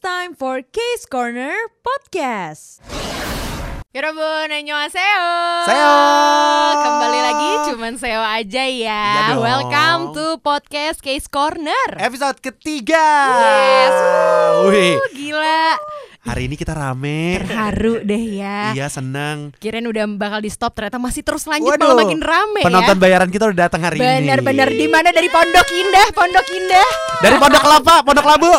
time for Case Corner Podcast. Yorobu, annyeonghaseyo Seo. Kembali lagi cuman Seo aja ya dong. Welcome to podcast Case Corner Episode ketiga. Yes, Wih, Gila hari ini kita rame. Terharu deh ya Iya seneng. Kirain udah bakal di stop Ternyata masih terus lanjut Waduh, malah makin rame Penonton ya bayaran kita udah datang hari ini. Bener-bener di mana dari Pondok Indah Pondok Indah Dari Pondok Kelapa, Pondok Labu.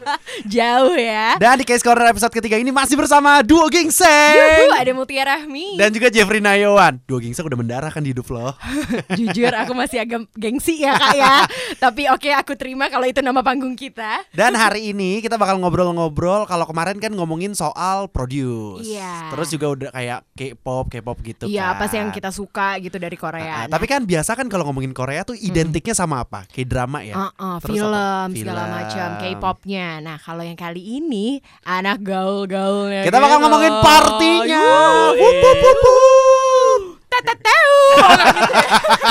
Jauh ya Dan di Case Corner episode ketiga ini masih bersama Duo Yuhu, Gingseng. ada Mutia Rahmi Dan juga Jeffrey Nayawan. Duo Gingseng udah mendarah kan di hidup lo. Jujur aku masih agak gengsi ya kak ya Tapi oke aku terima kalau itu nama panggung kita Dan hari ini kita bakal ngobrol-ngobrol. Kalau kemarin kan ngomongin soal produce. Iya. Terus juga udah kayak K-pop, K-pop gitu Iya kan. apa sih yang kita suka gitu dari Korea ah, Tapi kan biasa kan kalau ngomongin Korea tuh identiknya sama apa? Kayak drama ya. Uh-uh, Terus film apa? segala Film. macam K-popnya. Nah kalau yang kali ini anak gaul-gaulnya. Kita bakal gitu. ngomongin partinya. Yuh, Wup, wup, wup, wup. Teteteu.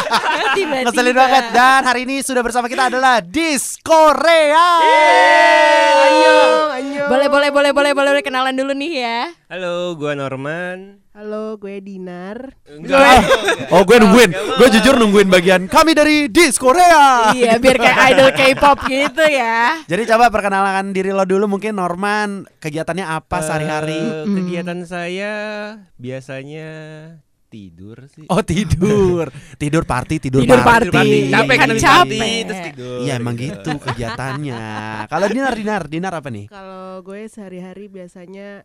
Tiba-tiba. Ngeselin banget Dan hari ini sudah bersama kita adalah Dis Korea Boleh boleh boleh boleh boleh boleh kenalan dulu nih ya. Halo, gua Norman. Halo, gue Dinar. Enggak. Oh gue nungguin Gue jujur nungguin bagian Kami dari Dis Korea Iya biar kayak idol K-pop gitu ya. Jadi coba perkenalkan diri lo dulu Mungkin Norman Kegiatannya apa Eh, sehari-hari kegiatan saya biasanya tidur sih. Oh tidur Tidur party Tidur, Tidur party. Capek kan Kan habis capek. party, terus tidur. Iya emang gitu kegiatannya Kalau Dinar Dinar Dinar apa nih? Kalau gue sehari-hari biasanya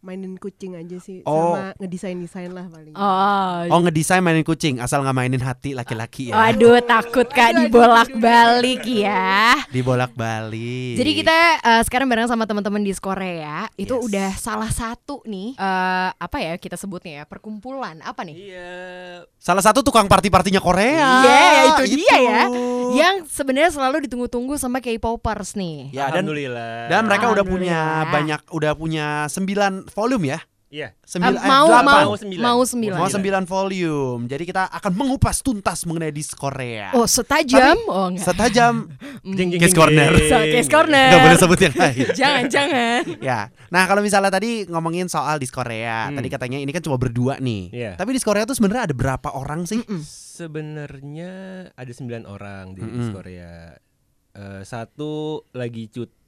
mainin kucing aja sih Oh. sama ngedesain-desain lah paling. Oh. Oh ngedesain mainin kucing Asal nggak mainin hati laki-laki ya Aduh takut kak dibolak-balik ya. Dibolak-balik Jadi kita eh, sekarang bareng sama teman-teman di Korea itu Yes. udah salah satu nih eh, apa ya kita sebutnya ya perkumpulan apa nih? Iya. Salah satu tukang party-partinya Korea Iya, itu dia ya. Yang sebenarnya selalu ditunggu-tunggu sama K-popers nih. Ya dan Alhamdulillah. dan mereka udah punya banyak udah punya 9 volume ya. Iya. Eh, Sembilan eh, mau delapan. mau sembilan. mau sembilan. Mau 9 volume. Jadi kita akan mengupas tuntas mengenai dis Korea. Oh setajam? oh enggak. Setajam Jeng, jeng, Case corner. So, case corner. nggak boleh sebut yang lain. Jangan jangan. ya. Nah, kalau misalnya tadi ngomongin soal dis Korea, Hmm. tadi katanya ini kan cuma berdua nih. Iya. Tapi dis Korea tuh sebenarnya ada berapa orang sih? Sebenarnya ada 9 orang di Mm-mm. Korea. Eh, satu lagi cuti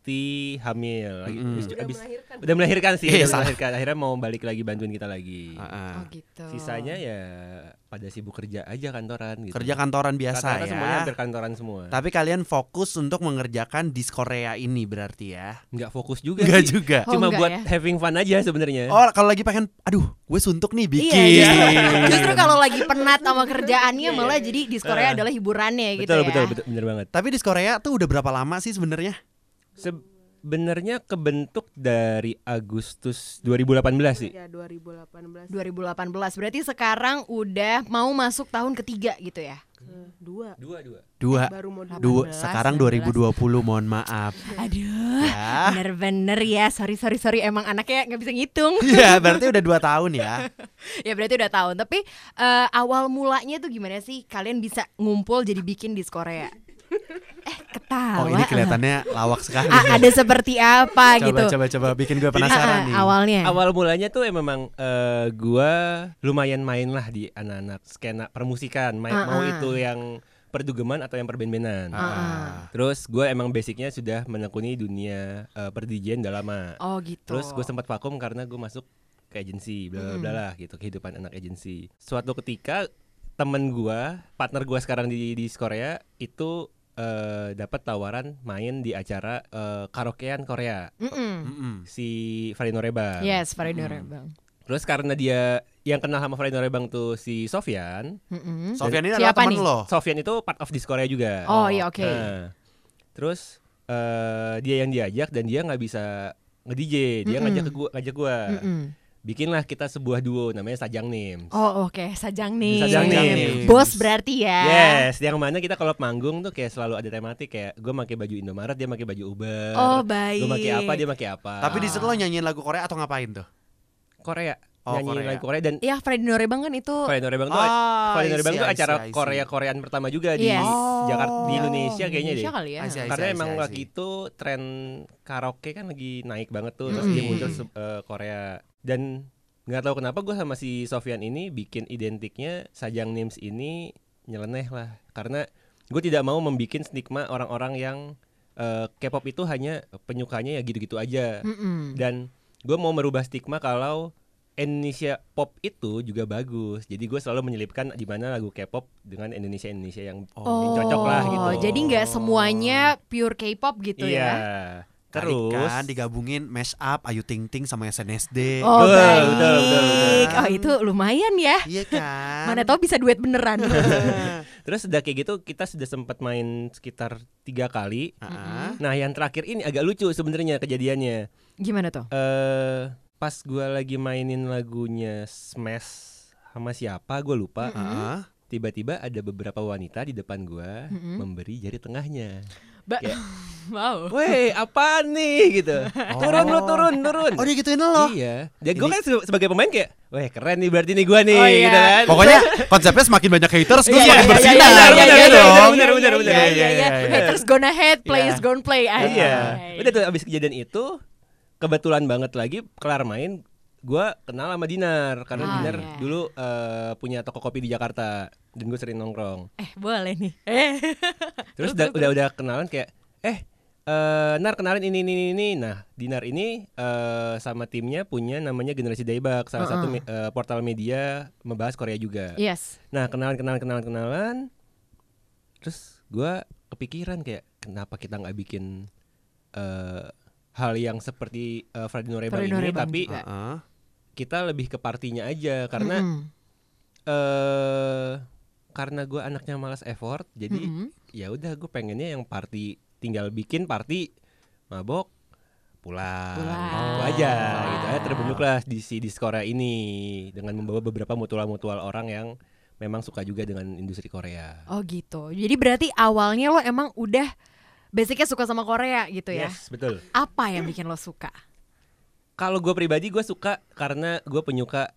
hamil, lagi abis- Udah abis- melahirkan. udah melahirkan sih, Iya, udah salah. melahirkan. Akhirnya mau balik lagi bantuin kita lagi. Ah, ah. Oh gitu. Sisanya ya pada sibuk kerja aja kantoran gitu. Kerja kantoran biasa Rata-rata ya. semuanya hampir kantoran semua. Tapi kalian fokus untuk mengerjakan dis Korea ini berarti ya? Nggak fokus juga Enggak sih. juga. Oh, Cuma buat ya? having fun aja sebenarnya. Oh, kalau lagi pengen, aduh, gue suntuk nih bikin. Iya, justru, justru kalau lagi penat sama kerjaannya malah jadi di Korea Eh. adalah hiburannya gitu betul, ya. betul, betul, bener banget. Tapi dis Korea tuh udah berapa lama sih sebenarnya? Sebenarnya kebentuk dari Agustus 2018 sih. Ya 2018 2018 berarti sekarang udah mau masuk tahun ketiga gitu ya. dua Dua, dua. Dua. baru mau dua. Dua, 18, sekarang 19. 2020 mohon maaf Aduh. ya. Bener-bener ya, sorry sorry sorry emang anaknya nggak bisa ngitung. Iya, berarti udah dua tahun ya. ya berarti udah tahun. Tapi eh, awal mulanya tuh gimana sih kalian bisa ngumpul jadi bikin di Korea? Eh ketawa. Oh, ini kelihatannya lawak sekali. Ah, ada seperti apa coba, gitu? coba, coba bikin gue penasaran nih. awalnya. Awal mulanya tuh memang eh, gua lumayan main lah di anak-anak skena permusikan, main, Ah, mau ah. itu yang perdugeman atau yang perben-benan. Ah. Terus gue emang basicnya sudah menekuni dunia uh, perdijian udah lama. Oh gitu. Terus gue sempat vakum karena gue masuk ke agensi, bla bla bla lah gitu kehidupan anak agensi. Suatu ketika temen gue, partner gue sekarang di di Korea itu eh, dapat tawaran main di acara eh, karaokean Korea Mm-mm. Mm-mm. si Fari Norebang. Yes, Farid Hmm. Bang. Terus karena dia yang kenal sama Fari Norebang tuh si Sofyan. Mm-mm. Sofian ini adalah nih? lo. Sofyan itu part of di Korea juga. Oh iya oke. Nah, terus eh, dia yang diajak dan dia nggak bisa nge-DJ, dia Mm-mm. ngajak ke gua, ngajak gua. Mm-mm. Bikinlah kita sebuah duo namanya Sajang Names. Oh oke, Sajang nih. Sajang Names. Bos berarti ya. Yes, yang mana kita kalau manggung tuh kayak selalu ada tematik kayak gue pakai baju Indomaret, dia pakai baju Uber. Oh baik. Gue pakai apa, dia pakai apa. Tapi di situ lo nyanyiin lagu Korea atau ngapain tuh? Korea. Oh, nyanyi Korea. lagu Korea dan Ya Freddy Norebang kan itu Freddy Norebang tuh Ah, Freddy Norebang tuh acara. Korea Koreaan pertama juga di Yes. Jakarta di Oh. Indonesia kayaknya deh. Indonesia kali ya. I see, I see, Karena I see, emang I see. waktu itu tren karaoke kan lagi naik banget tuh terus Mm. dia muncul eh, Korea dan nggak tahu kenapa gue sama si Sofyan ini bikin identiknya Sajang Names ini nyeleneh lah karena gue tidak mau membuat stigma orang-orang yang eh, K-pop itu hanya penyukanya ya gitu-gitu aja Mm-mm. dan gue mau merubah stigma kalau Indonesia pop itu juga bagus. Jadi gue selalu menyelipkan di mana lagu K-pop dengan Indonesia Indonesia yang Oh, cocok lah gitu. Jadi nggak semuanya pure K-pop gitu iya. ya? Terus Terus kan digabungin mash up Ayu Ting Ting sama SNSD. Oh Betul, baik. betul, betul, betul. Oh itu lumayan ya. Iya kan? Mana tahu bisa duet beneran. terus udah kayak gitu kita sudah sempat main sekitar tiga kali. Ah, Nah yang terakhir ini agak lucu sebenarnya kejadiannya. Gimana tuh? Eh pas gue lagi mainin lagunya Smash sama siapa gue lupa. ah, ah. Tiba-tiba ada beberapa wanita di depan gue Mm-mm. memberi jari tengahnya. Ba- Kayak, wow. Weh, apa nih gitu. Turun lu turun, turun. Oh dia gituin lo. Iya. Ya gue kan se- sebagai pemain kayak, weh keren nih berarti nih gue nih Oh, iya. gitu kan. Pokoknya konsepnya semakin banyak haters, gue Iya, semakin iya, bersinar. iya, iya, Bener iya, iya, dong. iya, bener, bener, bener. Iya, iya, Iya, iya. iya, iya. Haters gonna hate, players Iya. gonna play. Ah, Iya. iya. Udah tuh abis kejadian itu kebetulan banget lagi kelar main gue kenal sama Dinar karena Ah, Dinar iya. dulu eh, punya toko kopi di Jakarta dan gue sering nongkrong. Eh boleh nih. Eh. Terus udah udah udah kenalan kayak eh eh, Nar kenalin ini ini ini, ini. Nah Dinar ini eh, sama timnya punya namanya Generasi Daybak salah satu me- eh, portal media membahas Korea juga. Yes. Nah kenalan kenalan kenalan kenalan. Terus gua kepikiran kayak kenapa kita nggak bikin eh, hal yang seperti eh, Freddy Norebang Freddy ini Norebang tapi juga. Kita lebih ke partinya aja karena Mm-mm. eh karena gua anaknya malas effort jadi Mm-mm. ya udah gue pengennya yang party tinggal bikin party mabok pulang, Pulang. gitu aja gitu aja terbentuklah di si di Korea ini dengan membawa beberapa mutual-mutual orang yang memang suka juga dengan industri Korea. Oh gitu. Jadi berarti awalnya lo emang udah basicnya suka sama Korea gitu ya? Yes, betul. Apa yang bikin lo suka? Kalau gue pribadi gue suka karena gue penyuka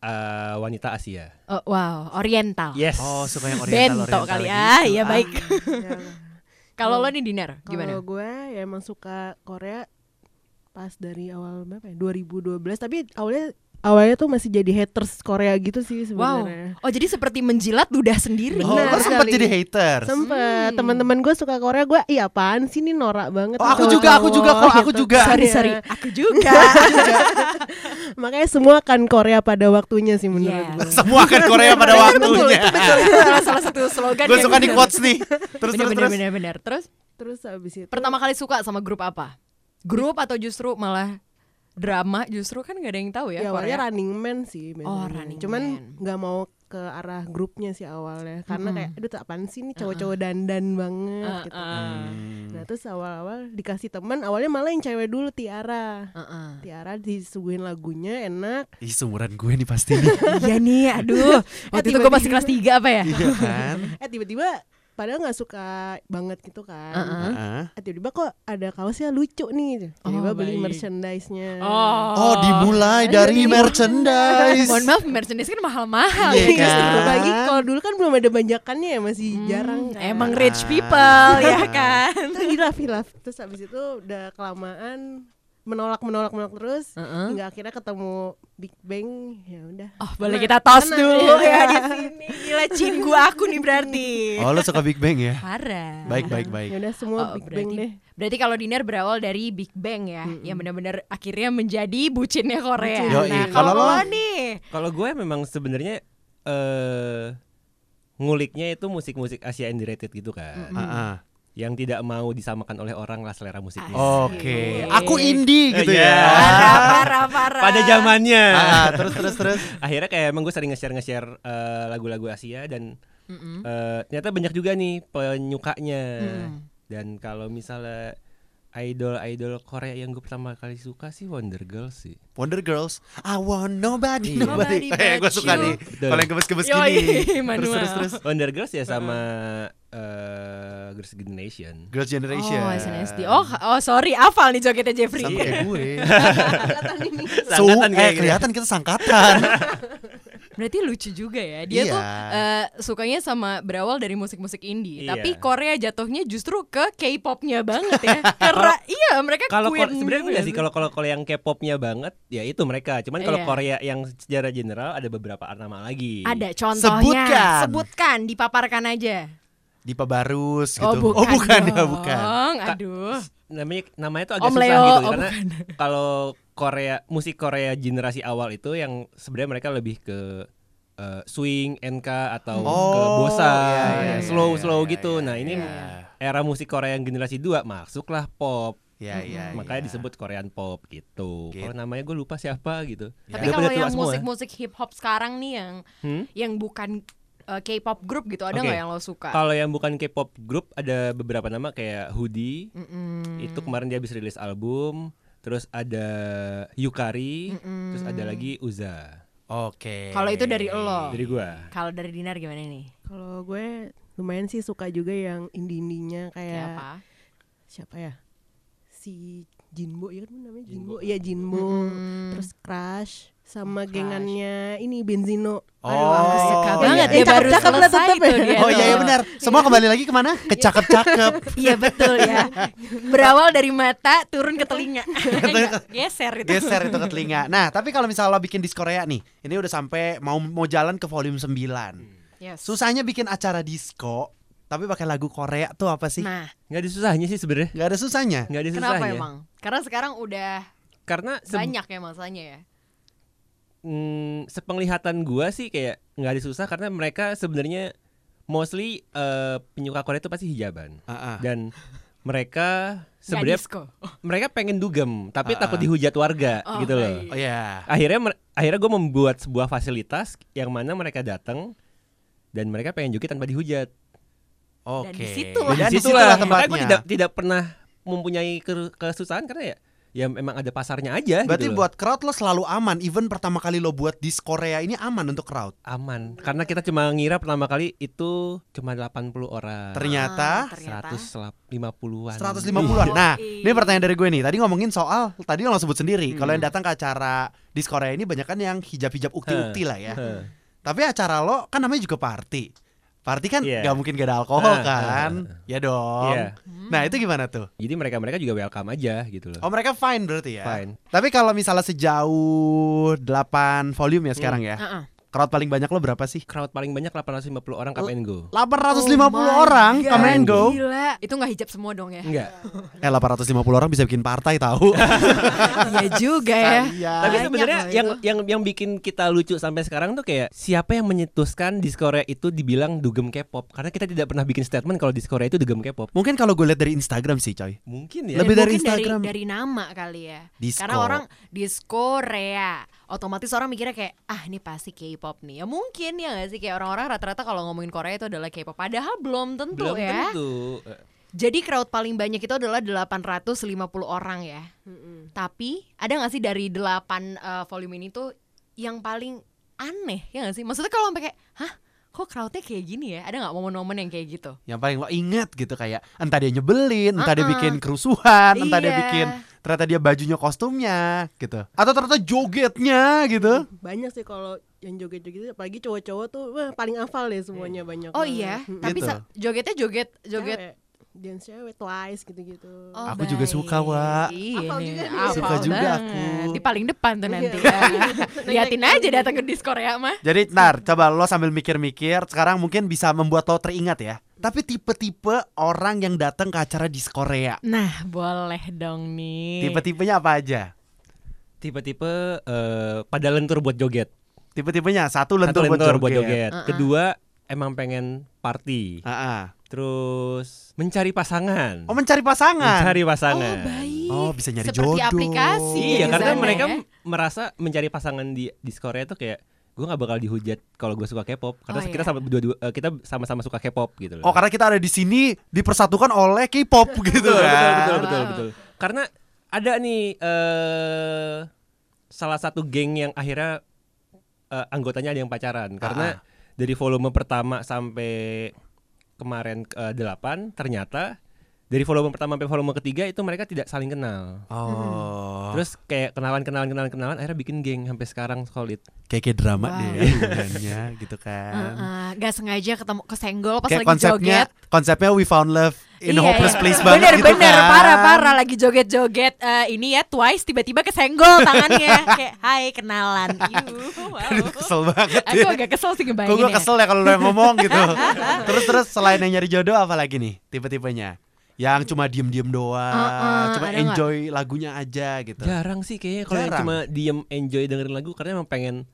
eh, wanita Asia. Oh, wow, Oriental. Yes. Oh suka yang oriental Bento oriental kali gitu. ah, iya baik. Ya, Kalau lo nih Kalau gimana? gue ya emang suka Korea pas dari awal berapa ya? 2012 tapi awalnya awalnya tuh masih jadi haters Korea gitu sih Wow. sebenarnya. Oh jadi seperti menjilat ludah sendiri. Oh, lo sempat jadi haters. Sempet Hmm. teman-teman gue suka Korea gue iya apaan sih ini norak banget Oh, aku juga, aku juga kok, aku gitu. juga. Sorry Iya. sorry, aku juga. makanya semua kan Korea pada waktunya sih menurut Yes. gue Semua kan Korea pada waktunya. Betul, itu salah, salah satu slogan. Gue yang suka di quotes nih. Terus bener, terus bener, terus. bener, bener. Terus terus abis itu pertama kali suka sama grup apa? Grup atau justru malah drama? Justru kan gak ada yang tahu ya, ya awalnya Korea. Running Man sih Oh, biasanya. Running cuman Man. nggak mau ke arah grupnya sih awalnya karena Mm-mm. kayak aduh tuh apaan sih nih cowok-cowok dandan banget Uh, gitu uh, nah terus awal-awal dikasih teman awalnya malah yang cewek dulu Tiara uh, uh. Tiara disuguhin lagunya enak Ih, seumuran gue nih pasti nih. Iya nih, aduh. Waktu itu gue masih kelas 3 apa ya? Iya kan? eh tiba-tiba padahal nggak suka banget gitu kan Uh-uh. Heeh. eh, tiba-tiba kok ada kaosnya lucu nih tiba-tiba Oh, beli baik. merchandise-nya Oh, dimulai dari merchandise. Mohon maaf, merchandise kan mahal-mahal Iya ya kan? justru. Bagi kalau dulu kan belum ada banjakannya ya masih Hmm, jarang kan. Emang rich people ya kan? Terus hilaf hilaf terus habis itu udah kelamaan menolak menolak menolak terus Uh-uh. hingga akhirnya ketemu Big Bang ya udah Oh, boleh Karena- kita tos karena- dulu iya. ya di sini. Gila cinggu aku nih berarti. Oh, lo suka Big Bang ya? Parah. Baik, baik, baik. ya udah semua Oh, Big berarti, Bang deh Berarti kalau Dinar berawal dari Big Bang ya, yang benar-benar akhirnya menjadi bucinnya Korea. Bucin. Yoi, Nah, kalau kalau lo- nih, Kalau gue memang sebenarnya eh nguliknya itu musik-musik Asia underrated gitu kan. Heeh. Yang tidak mau disamakan oleh orang lah selera musiknya. Oke, Asik. aku indie gitu Iya. ya. parah, parah, parah. Pada zamannya. Ah, terus terus terus. Akhirnya kayak emang gue sering nge-share nge-share eh, lagu-lagu Asia dan Mm-mm. eh, ternyata banyak juga nih penyukanya. Mm. Dan kalau misalnya idol-idol Korea yang gue pertama kali suka sih Wonder Girls sih. Wonder Girls, I want nobody, Iya. nobody. Eh, gue suka you. nih. Kalau yang gemes-gemes gini. Terus terus terus. Wonder Girls ya sama eh eh, Girls' Generation. Girls Generation. Oh, SNSD. Oh, oh sorry, hafal nih jogetnya Jeffrey. Sama kayak gue. Su eh, kelihatan kita sangkatan. Berarti lucu juga ya. Dia Iya. tuh eh, sukanya sama berawal dari musik-musik indie, Iya. tapi Korea jatuhnya justru ke K-popnya banget ya. Karena iya mereka Kalau sebenarnya enggak sih kalau kalau kalau yang K-popnya banget ya itu mereka. Cuman kalau Iya. Korea yang secara general ada beberapa nama lagi. ada contohnya. Sebutkan. Sebutkan, dipaparkan aja. Dipa Barus gitu. Oh, bukan. bukan ya, dong. bukan. Aduh. namanya namanya tuh agak Om susah Leo, gitu oh, karena kalau Korea musik Korea generasi awal itu yang sebenarnya mereka lebih ke eh, swing, NK atau ke Oh, bossa, iya, iya, slow iya, slow iya, gitu. iya, nah, ini iya. era musik Korea yang generasi 2 masuklah pop. Ya, ya, Makanya ya. disebut Korean pop gitu. Gitu. Kalau namanya gue lupa siapa gitu. Tapi Udah kalau yang musik-musik hip hop sekarang nih yang Hmm? yang bukan eh, K-pop group gitu, ada nggak yang lo suka? Kalau yang bukan K-pop group ada beberapa nama kayak Hoodie. Itu kemarin dia habis rilis album. Terus ada Yukari, Mm-mm. terus ada lagi Uza. Oke. Kalau itu dari lo. Dari gua. Kalau dari Dinar gimana nih? Kalau gue lumayan sih suka juga yang indie-indinya Kayak kayak apa? siapa ya? Si Jinbo ya kan namanya Jinbo. Jinbo. Iya Jinbo. Mm. Terus Crush sama Crush. gengannya ini Benzino. Oh, aku suka iya, banget iya. dia Eh, baru cakep, selesai tetep ya. dia. Oh iya iya benar. Semua kembali lagi ke mana? Ke cakep-cakep. Iya betul ya. Berawal dari mata turun ke telinga. Enggak, Geser itu. Geser itu ke telinga. Nah, tapi kalau misalnya lo bikin di Korea nih, ini udah sampai mau mau jalan ke volume 9. Yes. Susahnya bikin acara disco, tapi pakai lagu Korea tuh apa sih? Nah, Nggak ada susahnya sih sebenarnya. Gak ada susahnya. Nggak ada kenapa susahnya. emang? Karena sekarang udah Karena banyak ya masanya ya. mm, sepenglihatan gua sih kayak nggak ada susah karena mereka sebenarnya mostly eh, penyuka Korea itu pasti hijaban Ah, ah. dan mereka Nggak sebenarnya mereka pengen dugem tapi Ah, takut dihujat warga Oh, gitu loh. iya. Oh ya. Akhirnya akhirnya gue membuat sebuah fasilitas yang mana mereka datang dan mereka pengen joget tanpa dihujat. Oke. Dan disitulah- Dan Dan di situlah makanya tempatnya. gue tidak tidak pernah mempunyai ke- kesusahan karena ya ya memang ada pasarnya aja Berarti gitu buat crowd lo selalu aman. Even pertama kali lo buat dis Korea ini aman untuk crowd. aman karena kita cuma ngira pertama kali itu cuma 80 orang. Ternyata Ah, ternyata. 150-an. 150-an. Nah, Iya. ini pertanyaan dari gue nih. Tadi ngomongin soal tadi lo sebut sendiri. Kalau Hmm. yang datang ke acara dis Korea ini banyak kan yang hijab-hijab ukti-ukti lah ya. Tapi acara lo kan namanya juga party. Party kan Iya. gak mungkin gak ada alkohol Ah, kan? ah, Ya dong. Iya. Nah, itu gimana tuh? Jadi mereka-mereka juga welcome aja gitu loh. Oh, mereka fine berarti ya. Fine. Tapi kalau misalnya sejauh 8 volume ya sekarang ya. Heeh. Crowd paling banyak lo berapa sih? Crowd paling banyak 850 orang come and go. 850 Oh orang God, come and go. Gila. Itu nggak hijab semua dong ya? Enggak. Eh 850 orang bisa bikin partai tahu. Iya juga ya. Tapi sebenarnya yang yang yang bikin kita lucu sampai sekarang tuh kayak siapa yang menyetuskan di Korea itu dibilang dugem K-pop? Karena kita tidak pernah bikin statement kalau di Korea itu dugem K-pop. Mungkin kalau gue lihat dari Instagram sih, coy. Mungkin Lebih Dan dari mungkin Instagram. dari, nama kali ya. Disco. Karena orang disco Korea, otomatis orang mikirnya kayak ah ini pasti K-pop nih. Ya mungkin ya gak sih kayak orang-orang rata-rata kalau ngomongin Korea itu adalah K-pop. Padahal belum tentu Belum ya. tentu. Jadi crowd paling banyak itu adalah 850 orang ya. Tapi ada gak sih dari 8 eh, volume ini tuh yang paling aneh ya gak sih? Maksudnya kalau sampai kayak hah kok crowdnya kayak gini ya? Ada nggak momen-momen yang kayak gitu? Yang paling lo inget gitu kayak entah dia nyebelin, entah dia Uh-uh. bikin kerusuhan, entah dia Iya. bikin ternyata dia bajunya kostumnya gitu. Atau ternyata jogetnya gitu. Banyak sih kalau yang joget-joget apalagi cowok-cowok tuh wah, paling hafal deh semuanya banyak. Oh banget. iya, Mm-mm. tapi Gitu. jogetnya joget joget Cewek. dance cewek twice gitu-gitu. Oh, Aku juga suka, Wak. Iya, juga nih. Suka juga aku. Di paling depan tuh nanti. Iya. ya. Liatin aja datang ke dis Korea mah. Jadi ntar coba lo sambil mikir-mikir sekarang mungkin bisa membuat lo teringat ya. Tapi tipe-tipe orang yang datang ke acara di Korea. Nah, boleh dong nih. Tipe-tipenya apa aja? Tipe-tipe eh, pada lentur buat joget. Tipe-tipenya satu Satu lentur, lentur buat joget. Uh-uh. Kedua emang pengen party. Ah, ah. Terus mencari pasangan. Oh mencari pasangan. Mencari Oh, pasangan. baik. Oh, bisa nyari Seperti jodoh. aplikasi. Iya, karena sana mereka ya. merasa mencari pasangan di di Korea itu kayak gue nggak bakal dihujat kalau gue suka K-pop karena Oh, kita iya. sama dua, dua kita sama-sama suka K-pop gitu loh. Oh karena kita ada di sini dipersatukan oleh K-pop gitu betul, kan. betul, betul, betul, Wow. betul. Karena ada nih eh salah satu geng yang akhirnya eh, anggotanya ada yang pacaran karena Ah. dari volume pertama sampai kemarin eh, delapan ternyata dari volume pertama sampai volume ketiga itu mereka tidak saling kenal. Oh. Terus kayak kenalan kenalan kenalan kenalan akhirnya bikin geng sampai sekarang solid. kayak kayak drama Wow. deh ya hubungannya gitu kan. Heeh, gak sengaja ketemu kesenggol pas kayak lagi konsepnya joget. konsepnya we found love in a Iya, hopeless iya. place banget bener, gitu bener, kan. parah parah lagi joget-joget eh, ini ya twice tiba-tiba kesenggol tangannya kayak hai kenalan. Iu, wow. Aduh, kesel banget Aku ya. agak kesel sih ngebayangin gue ya. kesel ya kalau lo yang ngomong gitu. terus terus selain yang nyari jodoh apa lagi nih tipe-tipenya? Yang cuma diem-diem doang, Uh-uh, cuma ada nggak? enjoy lagunya aja gitu. Jarang sih kayaknya kalau yang cuma diem enjoy dengerin lagu karena emang pengen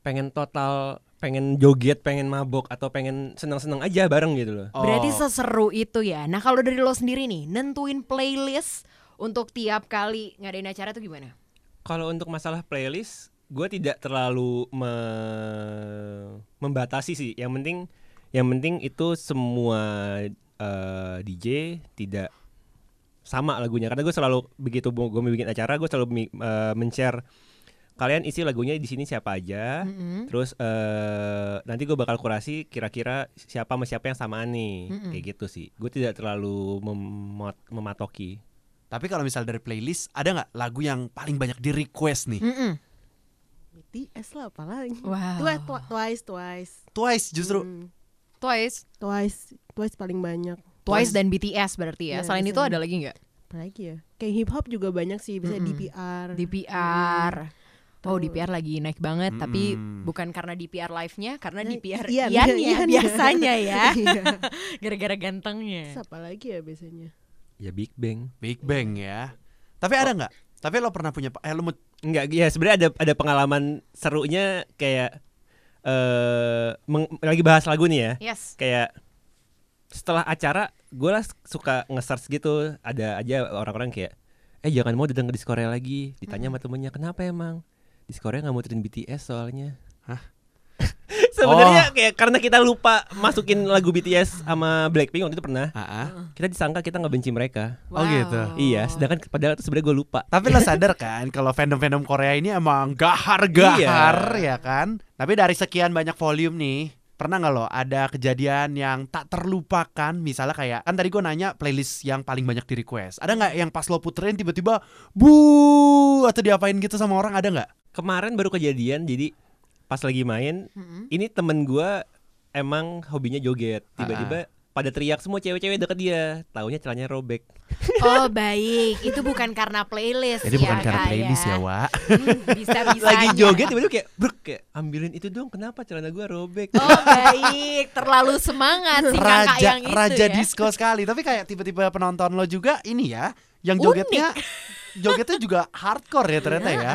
pengen total pengen joget, pengen mabok atau pengen senang-senang aja bareng gitu loh. Berarti Oh. seseru itu ya. Nah kalau dari lo sendiri nih, nentuin playlist untuk tiap kali ngadain acara tuh gimana? Kalau untuk masalah playlist, gue tidak terlalu me- membatasi sih. Yang penting, yang penting itu semua eh, DJ tidak sama lagunya. Karena gue selalu begitu gue bikin acara, gue selalu eh, men-share kalian isi lagunya di sini siapa aja. Mm-mm. Terus eh nanti gue bakal kurasi kira-kira siapa sama siapa yang samaan nih, Mm-mm. kayak gitu sih. Gue tidak terlalu memot- mematoki. Tapi kalau misal dari playlist ada nggak lagu yang paling banyak di request nih? Mm-mm. BTS lah apalagi. Wow. Twice, twi- twice, twice. Twice justru. Hmm, Twice, twice, twice paling banyak. Twice dan BTS berarti ya. Ya, Selain bisa. itu ada lagi nggak? Apalagi ya? Kayak hip hop juga banyak sih, bisa Mm-mm. DPR. DPR. Oh Terus- DPR lagi naik banget, tapi Mm-mm. bukan karena DPR live-nya, karena Nah, DPR Ian, Ian, ya Ian, biasanya ya, Iya. gara-gara gantengnya. apa lagi ya biasanya? Ya Big Bang. Big Bang ya. Tapi ada nggak? Tapi lo pernah punya eh lo mau Enggak, ya sebenarnya ada ada pengalaman serunya kayak eh meng- lagi bahas lagu nih ya. Yes. Kayak setelah acara gue lah suka nge-search gitu, ada aja orang-orang kayak eh jangan mau datang ke Korea lagi. Ditanya sama temennya, "Kenapa emang?" Korea nggak mau muterin BTS soalnya. Hah? Sebenarnya kayak karena kita lupa masukin lagu BTS sama Blackpink waktu itu pernah. Ah, ah. Kita disangka kita nggak benci mereka. Oh, gitu. Iya, sedangkan padahal itu sebenarnya gue lupa. Tapi lo sadar kan kalau fandom-fandom Korea ini emang gahar-gahar ya kan? Tapi dari sekian banyak volume nih, pernah nggak lo ada kejadian yang tak terlupakan? Misalnya kayak kan tadi gue nanya playlist yang paling banyak di request. Ada nggak yang pas lo puterin tiba-tiba bu atau diapain gitu sama orang ada nggak? Kemarin baru kejadian jadi pas lagi main Mm-mm. ini temen gua emang hobinya joget tiba-tiba pada teriak semua cewek-cewek deket dia taunya celananya robek Oh baik, itu bukan karena playlist Jadi ya bukan karena Kak, playlist ya, Wak. bisa bisa lagi joget tiba-tiba kayak bruk kayak ambilin itu dong kenapa celana gua robek Oh baik, terlalu semangat si kakak raja yang itu raja ya. disco sekali. Tapi kayak tiba-tiba penonton lo juga ini ya, yang Unik. jogetnya jogetnya juga hardcore ya ternyata ya.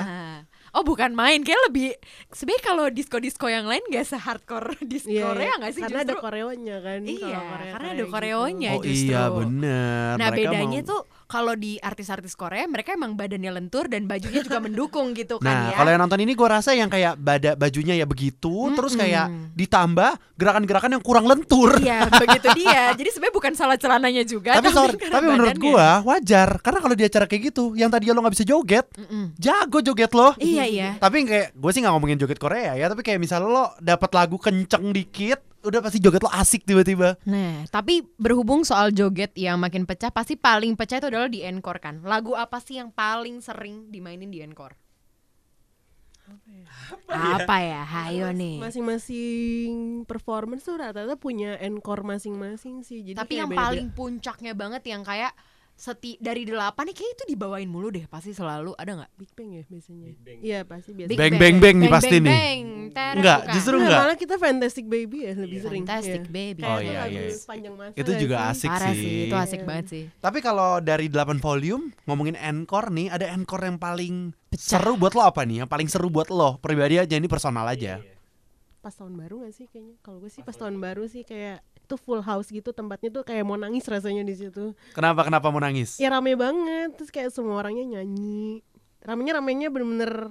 Oh bukan main, kayak lebih sebenarnya kalau disco-disco yang lain gak se-hardcore disco Iya, Korea gak sih Karena ada justru? koreonya kan. Iya, kalau Korea- karena ada gitu. koreonya Oh justru. iya bener. Nah Mereka bedanya mau- tuh kalau di artis-artis Korea mereka emang badannya lentur dan bajunya juga mendukung gitu kan Nah, ya. kalau yang nonton ini gue rasa yang kayak bada bajunya ya begitu, terus kayak ditambah gerakan-gerakan yang kurang lentur. Iya begitu dia. Jadi sebenarnya bukan salah celananya juga. tapi sorry, tapi menurut gua wajar karena kalau di acara kayak gitu, yang tadi lo nggak bisa joget, Mm-mm. jago joget lo. Iya iya. Tapi kayak gue sih nggak ngomongin joget Korea ya, tapi kayak misalnya lo dapat lagu kenceng dikit, udah pasti joget lo asik tiba-tiba. Nah, tapi berhubung soal joget yang makin pecah, pasti paling pecah itu adalah di encore kan. Lagu apa sih yang paling sering dimainin di encore? Apa ya? Hayo nih. Masing-masing performance tuh rata-rata punya encore masing-masing sih. Jadi Tapi yang paling puncaknya banget yang kayak seti dari delapan nih kayak itu dibawain mulu deh pasti selalu ada nggak? Big Bang ya biasanya. Iya pasti biasa. Big Bang bang bang nih pasti bang, nih. Enggak, bukan. justru enggak. malah kita Fantastic Baby ya lebih sering. Fantastic Iya. Baby. Oh, itu iya, iya. Itu nggak juga sih? asik Parah sih. sih, itu asik Iya. banget sih. Tapi kalau dari 8 volume ngomongin encore nih, ada encore yang paling seru buat lo apa nih? Yang paling seru buat lo pribadi aja ini personal aja. Pas tahun baru gak sih kayaknya? Kalau gue sih pas tahun baru sih kayak itu full house gitu tempatnya tuh kayak mau nangis rasanya di situ. Kenapa kenapa mau nangis? Ya rame banget terus kayak semua orangnya nyanyi. Ramenya ramenya bener-bener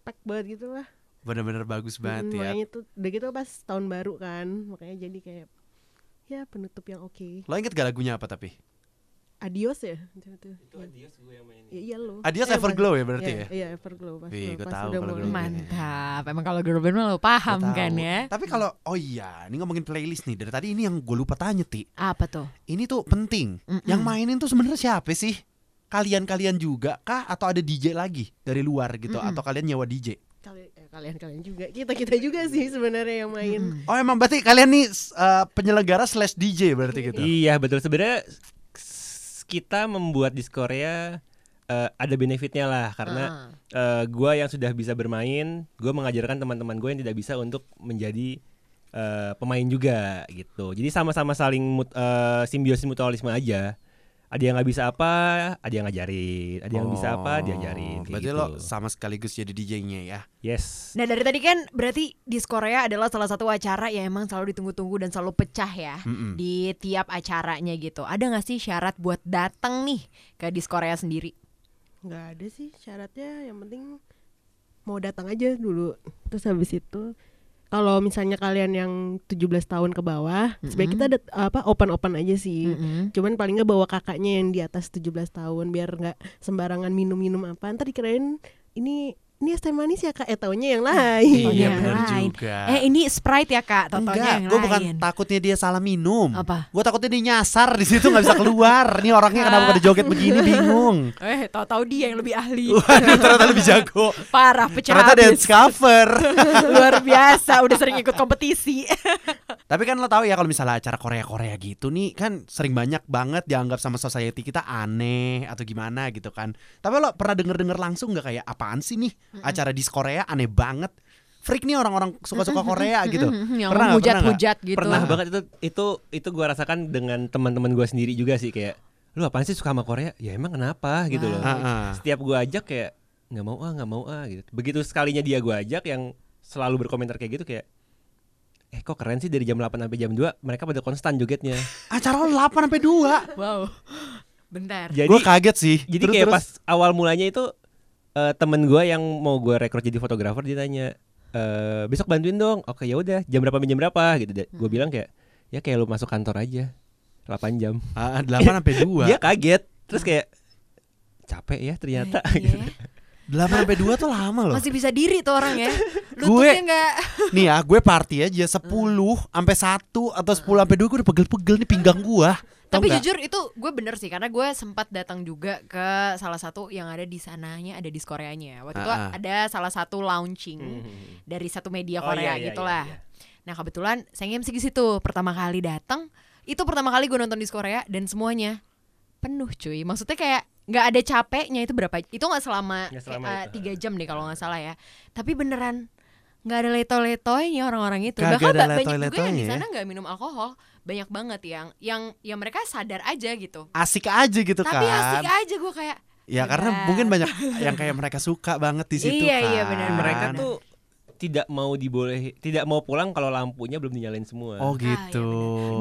pack banget gitu lah. Bener-bener bagus banget Mm, ya. Makanya tuh udah gitu pas tahun baru kan makanya jadi kayak ya penutup yang oke. Lo inget gak lagunya apa tapi? Adios ya itu, itu. Adios gue yang main. Ya, iya lo Adios Eh, Everglow ya berarti iya, ya? iya Everglow pas, Wih, pas tahu kalau girl band. Mantap. Emang kalau girl band mah lo paham Gua kan tahu. ya? Tapi kalau oh iya, ini ngomongin playlist nih. Dari tadi ini yang gue lupa tanya ti. Apa tuh? Ini tuh penting. Mm-mm. Yang mainin tuh sebenarnya siapa sih? Kalian-kalian juga kah atau ada DJ lagi dari luar gitu Mm-mm. atau kalian nyewa DJ? Kali- eh, kalian-kalian juga kita kita juga sih sebenarnya yang main. Oh emang berarti kalian nih uh, penyelenggara slash DJ berarti gitu. Iya betul sebenarnya kita membuat di Korea eh, ada benefitnya lah karena Ah. eh, gua yang sudah bisa bermain, gua mengajarkan teman-teman gue yang tidak bisa untuk menjadi eh, pemain juga gitu. Jadi sama-sama saling mut, eh, simbiosis mutualisme aja. Ada yang nggak bisa apa, ada yang ngajarin. Ada yang bisa apa, diajarin. Oh, Berarti gitu. lo sama sekaligus jadi DJ-nya ya. Yes. Nah dari tadi kan berarti di Korea adalah salah satu acara yang emang selalu ditunggu-tunggu dan selalu pecah ya Mm-mm. di tiap acaranya gitu. Ada nggak sih syarat buat datang nih ke di Korea sendiri? nggak ada sih syaratnya yang penting mau datang aja dulu terus habis itu kalau misalnya kalian yang 17 tahun ke bawah sebaiknya kita ada apa open open aja sih. Mm-mm. cuman paling nggak bawa kakaknya yang di atas 17 tahun biar nggak sembarangan minum-minum apa. Ntar dikirain ini ini es teh manis ya kak eh taunya yang lain Iya, benar lain. juga. Eh ini Sprite ya kak, Enggak, yang gue bukan takutnya dia salah minum. Apa? Gue takutnya dia nyasar di situ nggak bisa keluar. Nih orangnya kenapa pada joget begini bingung. Eh tahu-tahu dia yang lebih ahli. Waduh, ternyata lebih jago. Parah pecah Ternyata habis. dance cover. Luar biasa, udah sering ikut kompetisi. Tapi kan lo tahu ya kalau misalnya acara Korea-Korea gitu nih kan sering banyak banget dianggap sama society kita aneh atau gimana gitu kan. Tapi lo pernah denger-denger langsung nggak kayak apaan sih nih acara di Korea aneh banget. Freak nih orang-orang suka-suka Korea gitu. yang Pernah hujat-hujat gitu. Pernah banget itu itu itu gua rasakan dengan teman-teman gua sendiri juga sih kayak lu apaan sih suka sama Korea? Ya emang kenapa gitu loh. Ah. Setiap gua ajak kayak nggak mau ah nggak mau ah gitu. Begitu sekalinya dia gua ajak yang selalu berkomentar kayak gitu kayak eh kok keren sih dari jam 8 sampai jam 2 mereka pada konstan jogetnya. Acara lo 8 sampai 2. Wow. Bentar. Jadi Gue kaget sih. jadi Terus- kayak terus- pas awal mulanya itu eh, temen gua yang mau gua rekrut jadi fotografer dia tanya eh besok bantuin dong. Oke ya udah jam berapa jam berapa gitu. Gue Hmm. bilang kayak ya kayak lu masuk kantor aja 8 jam. Ah, 8 sampai 2. Dia kaget terus kayak capek ya ternyata Eh, gitu. iya. 8 sampai 2 tuh lama loh. Masih bisa diri tuh orang ya. Gue- Lututnya nggak. Nih ya, gue party aja 10 sampai 1 atau 10 sampai 2 gue udah pegel-pegel nih pinggang gua. Tapi nggak? jujur itu gue bener sih karena gue sempat datang juga ke salah satu yang ada di sananya ada di Koreanya. Waktu itu Ah, ah. ada salah satu launching Hmm. dari satu media Oh, Korea iya, iya, gitulah. iya, Nah kebetulan saya MC di situ pertama kali datang itu pertama kali gue nonton di Korea dan semuanya penuh cuy. Maksudnya kayak nggak ada capeknya itu berapa? Itu nggak selama eh, itu. tiga jam deh kalau nggak salah ya. Tapi beneran nggak ada leto-letoynya orang-orang itu. Kagak Bahkan ada ba- banyak juga yang di ya. sana nggak minum alkohol. Banyak banget yang yang yang mereka sadar aja gitu. Asik aja gitu Tapi kan. asik aja gue kayak Ya karena Udah. mungkin banyak yang kayak mereka suka banget di situ Iya, kan. iya, benar, Mereka benar. tuh tidak mau diboleh tidak mau pulang kalau lampunya belum dinyalain semua. Oh Ah, iya gitu.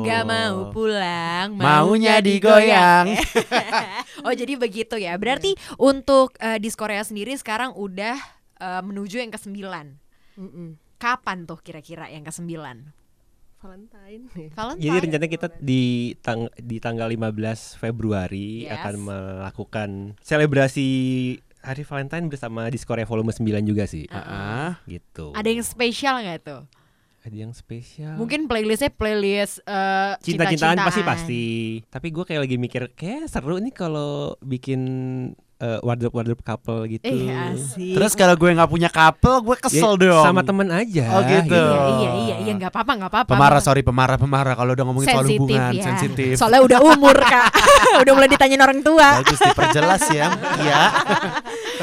nggak mau pulang, Maunya maunya digoyang. oh jadi begitu ya. Berarti untuk eh, di Korea sendiri sekarang udah eh, menuju yang ke sembilan. Mm-mm. Kapan tuh kira-kira yang ke sembilan? Valentine Valentine. Jadi rencananya kita di tang di tanggal 15 Februari Yes. akan melakukan selebrasi Hari Valentine bersama di Korea Volume 9 juga sih. Ah, Gitu. Ada yang spesial nggak tuh? Ada yang spesial. Mungkin playlistnya playlist eh, cinta-cintaan pasti pasti. Tapi gue kayak lagi mikir kayak seru nih kalau bikin eh, wardrobe wardrobe couple gitu. Eh asik. Terus kalau gue nggak punya couple, gue Ya, kesel dong. Sama temen aja. Oh, gitu. Iya iya iya iya nggak apa-apa nggak apa-apa. Pemarah sorry pemarah pemarah kalau udah ngomongin soal hubungan ya. sensitif. Soalnya udah umur kak, udah mulai ditanyain orang tua. Bagus diperjelas ya, Tia.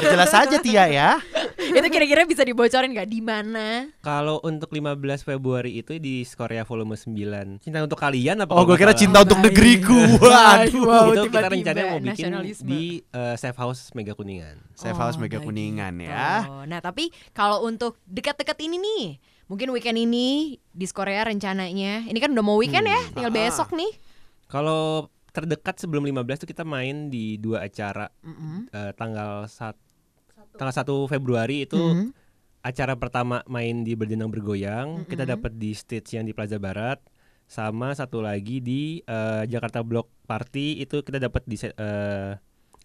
Perjelas aja Tia ya. Itu kira-kira bisa dibocorin nggak di mana? Kalau untuk 15 Februari itu di Korea Volume 9. Cinta untuk kalian apa? Oh, gue kira cinta untuk negeriku. Waduh. Wow, itu kita tiba-tiba rencana mau bikin di eh, Safe House Mega Kuningan. Safe House Mega Kuningan gitu. ya. Nah tapi kalau untuk dekat-dekat ini nih, mungkin weekend ini di Korea rencananya, ini kan udah mau weekend ya, tinggal Ah. besok nih. Kalau terdekat sebelum 15 tuh kita main di dua acara Mm-mm. eh, tanggal sat tanggal 1 Februari itu Mhm. acara pertama main di Berdenang Bergoyang, kita Mm-mm. dapat di stage yang di Plaza Barat. sama satu lagi di eh, Jakarta Block Party itu kita dapat di eh,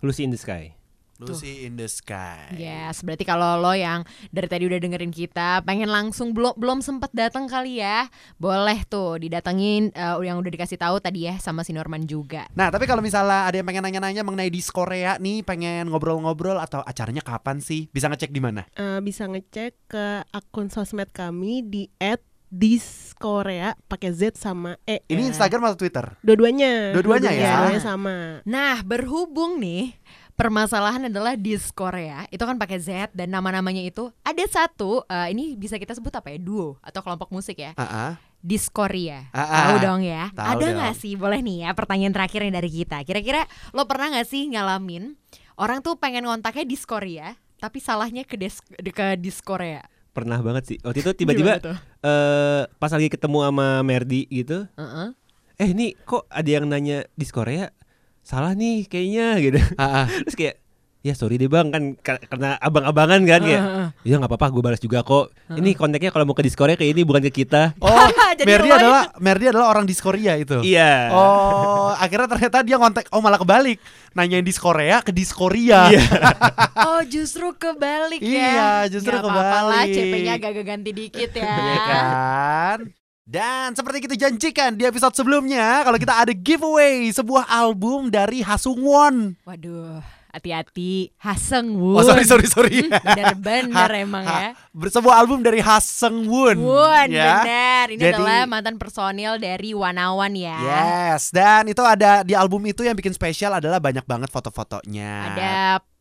Lucy in the Sky. Lucy in the Sky. Yes, berarti kalau lo yang dari tadi udah dengerin kita, pengen langsung belum belum sempat datang kali ya, boleh tuh didatengin eh, yang udah dikasih tahu tadi ya sama si Norman juga. Nah, tapi kalau misalnya ada yang pengen nanya-nanya mengenai dis Korea nih, pengen ngobrol-ngobrol atau acaranya kapan sih? Bisa ngecek di mana? Eh, bisa ngecek ke akun sosmed kami di @diskorea pakai Z sama E. Ini ya. Instagram atau Twitter? Dua-duanya. Dua-duanya ya? Dua-duanya sama. Nah, berhubung nih permasalahan adalah dis Korea itu kan pakai Z dan nama-namanya itu ada satu eh, ini bisa kita sebut apa ya duo atau kelompok musik ya Ah, ah. Diskoria Ah, ah. tahu dong ya Tahu ada dong. nggak sih boleh nih ya pertanyaan terakhirnya dari kita kira-kira lo pernah nggak sih ngalamin orang tuh pengen ngontaknya Diskoria tapi salahnya ke des ke Diskorea Pernah banget sih. Waktu itu tiba-tiba eh pas lagi ketemu sama Merdi gitu, Heeh. eh ini kok ada yang nanya di Korea salah nih kayaknya gitu. Ah, ah. Terus kayak ya sorry deh bang kan ka- karena abang-abangan kan ya nggak apa-apa gue balas juga kok ini kontaknya kalau mau ke Discord kayak ini bukan ke kita Oh, Jadi Merdi adalah Merdi adalah orang dis Korea itu. iya Oh, akhirnya ternyata dia ngontek. Oh, malah kebalik. Nanyain dis Korea ke dis Korea. Iya. Oh justru kebalik ya Iya, justru Nggak apa-apa lah kebalik. CP-nya agak ganti dikit ya Iya kan? Dan seperti kita janjikan di episode sebelumnya, kalau kita ada giveaway sebuah album dari Hasungwon. Waduh, hati-hati Haseng Wun. Oh, sorry sorry sorry. Bener-bener Ha- emang ha- ya. Sebuah album dari Hasengwon. Wun, ya. bener. Ini Jadi- adalah mantan personil dari Wanawan ya. Yes, dan itu ada di album itu yang bikin spesial adalah banyak banget foto-fotonya. Ada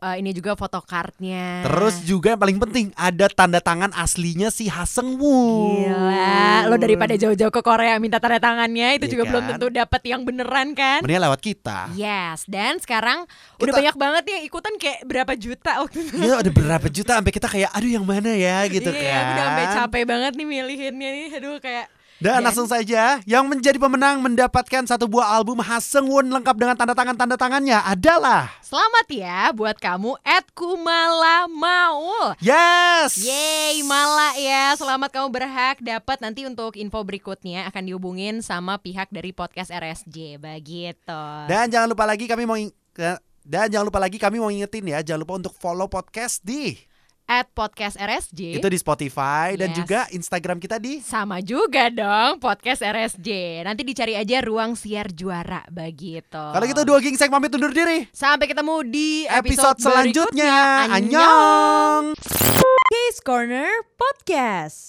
eh, ini juga photocardnya. Terus juga yang paling penting ada tanda tangan aslinya si Hasengwon. Gila, lo daripada jauh-jauh ke Korea minta tanda tangannya itu Iya juga belum kan? tentu dapat yang beneran kan? Mending lewat kita. Yes, dan sekarang udah Kita- banyak banget yang ikutan kayak berapa juta waktu itu. Iya udah berapa juta sampai kita kayak aduh yang mana ya gitu iya, kan. aku udah sampai capek banget nih milihinnya nih. Aduh kayak Dan Dan- langsung saja yang menjadi pemenang mendapatkan satu buah album Hasengwon lengkap dengan tanda tangan-tanda tangannya adalah Selamat ya buat kamu Ed Kumala Maul. Yes. Yeay Mala ya Selamat kamu berhak dapat nanti untuk info berikutnya Akan dihubungin sama pihak dari podcast RSJ Begitu Dan jangan lupa lagi kami mau dan jangan lupa lagi kami mau ingetin ya jangan lupa untuk follow podcast di At podcast RSJ itu di Spotify dan Yes. juga Instagram kita di Sama juga dong podcast RSJ Nanti dicari aja ruang siar juara Begitu Kalau gitu dua gingsek pamit undur diri. Sampai ketemu di Episode, episode, selanjutnya. Annyeong. Case Corner Podcast.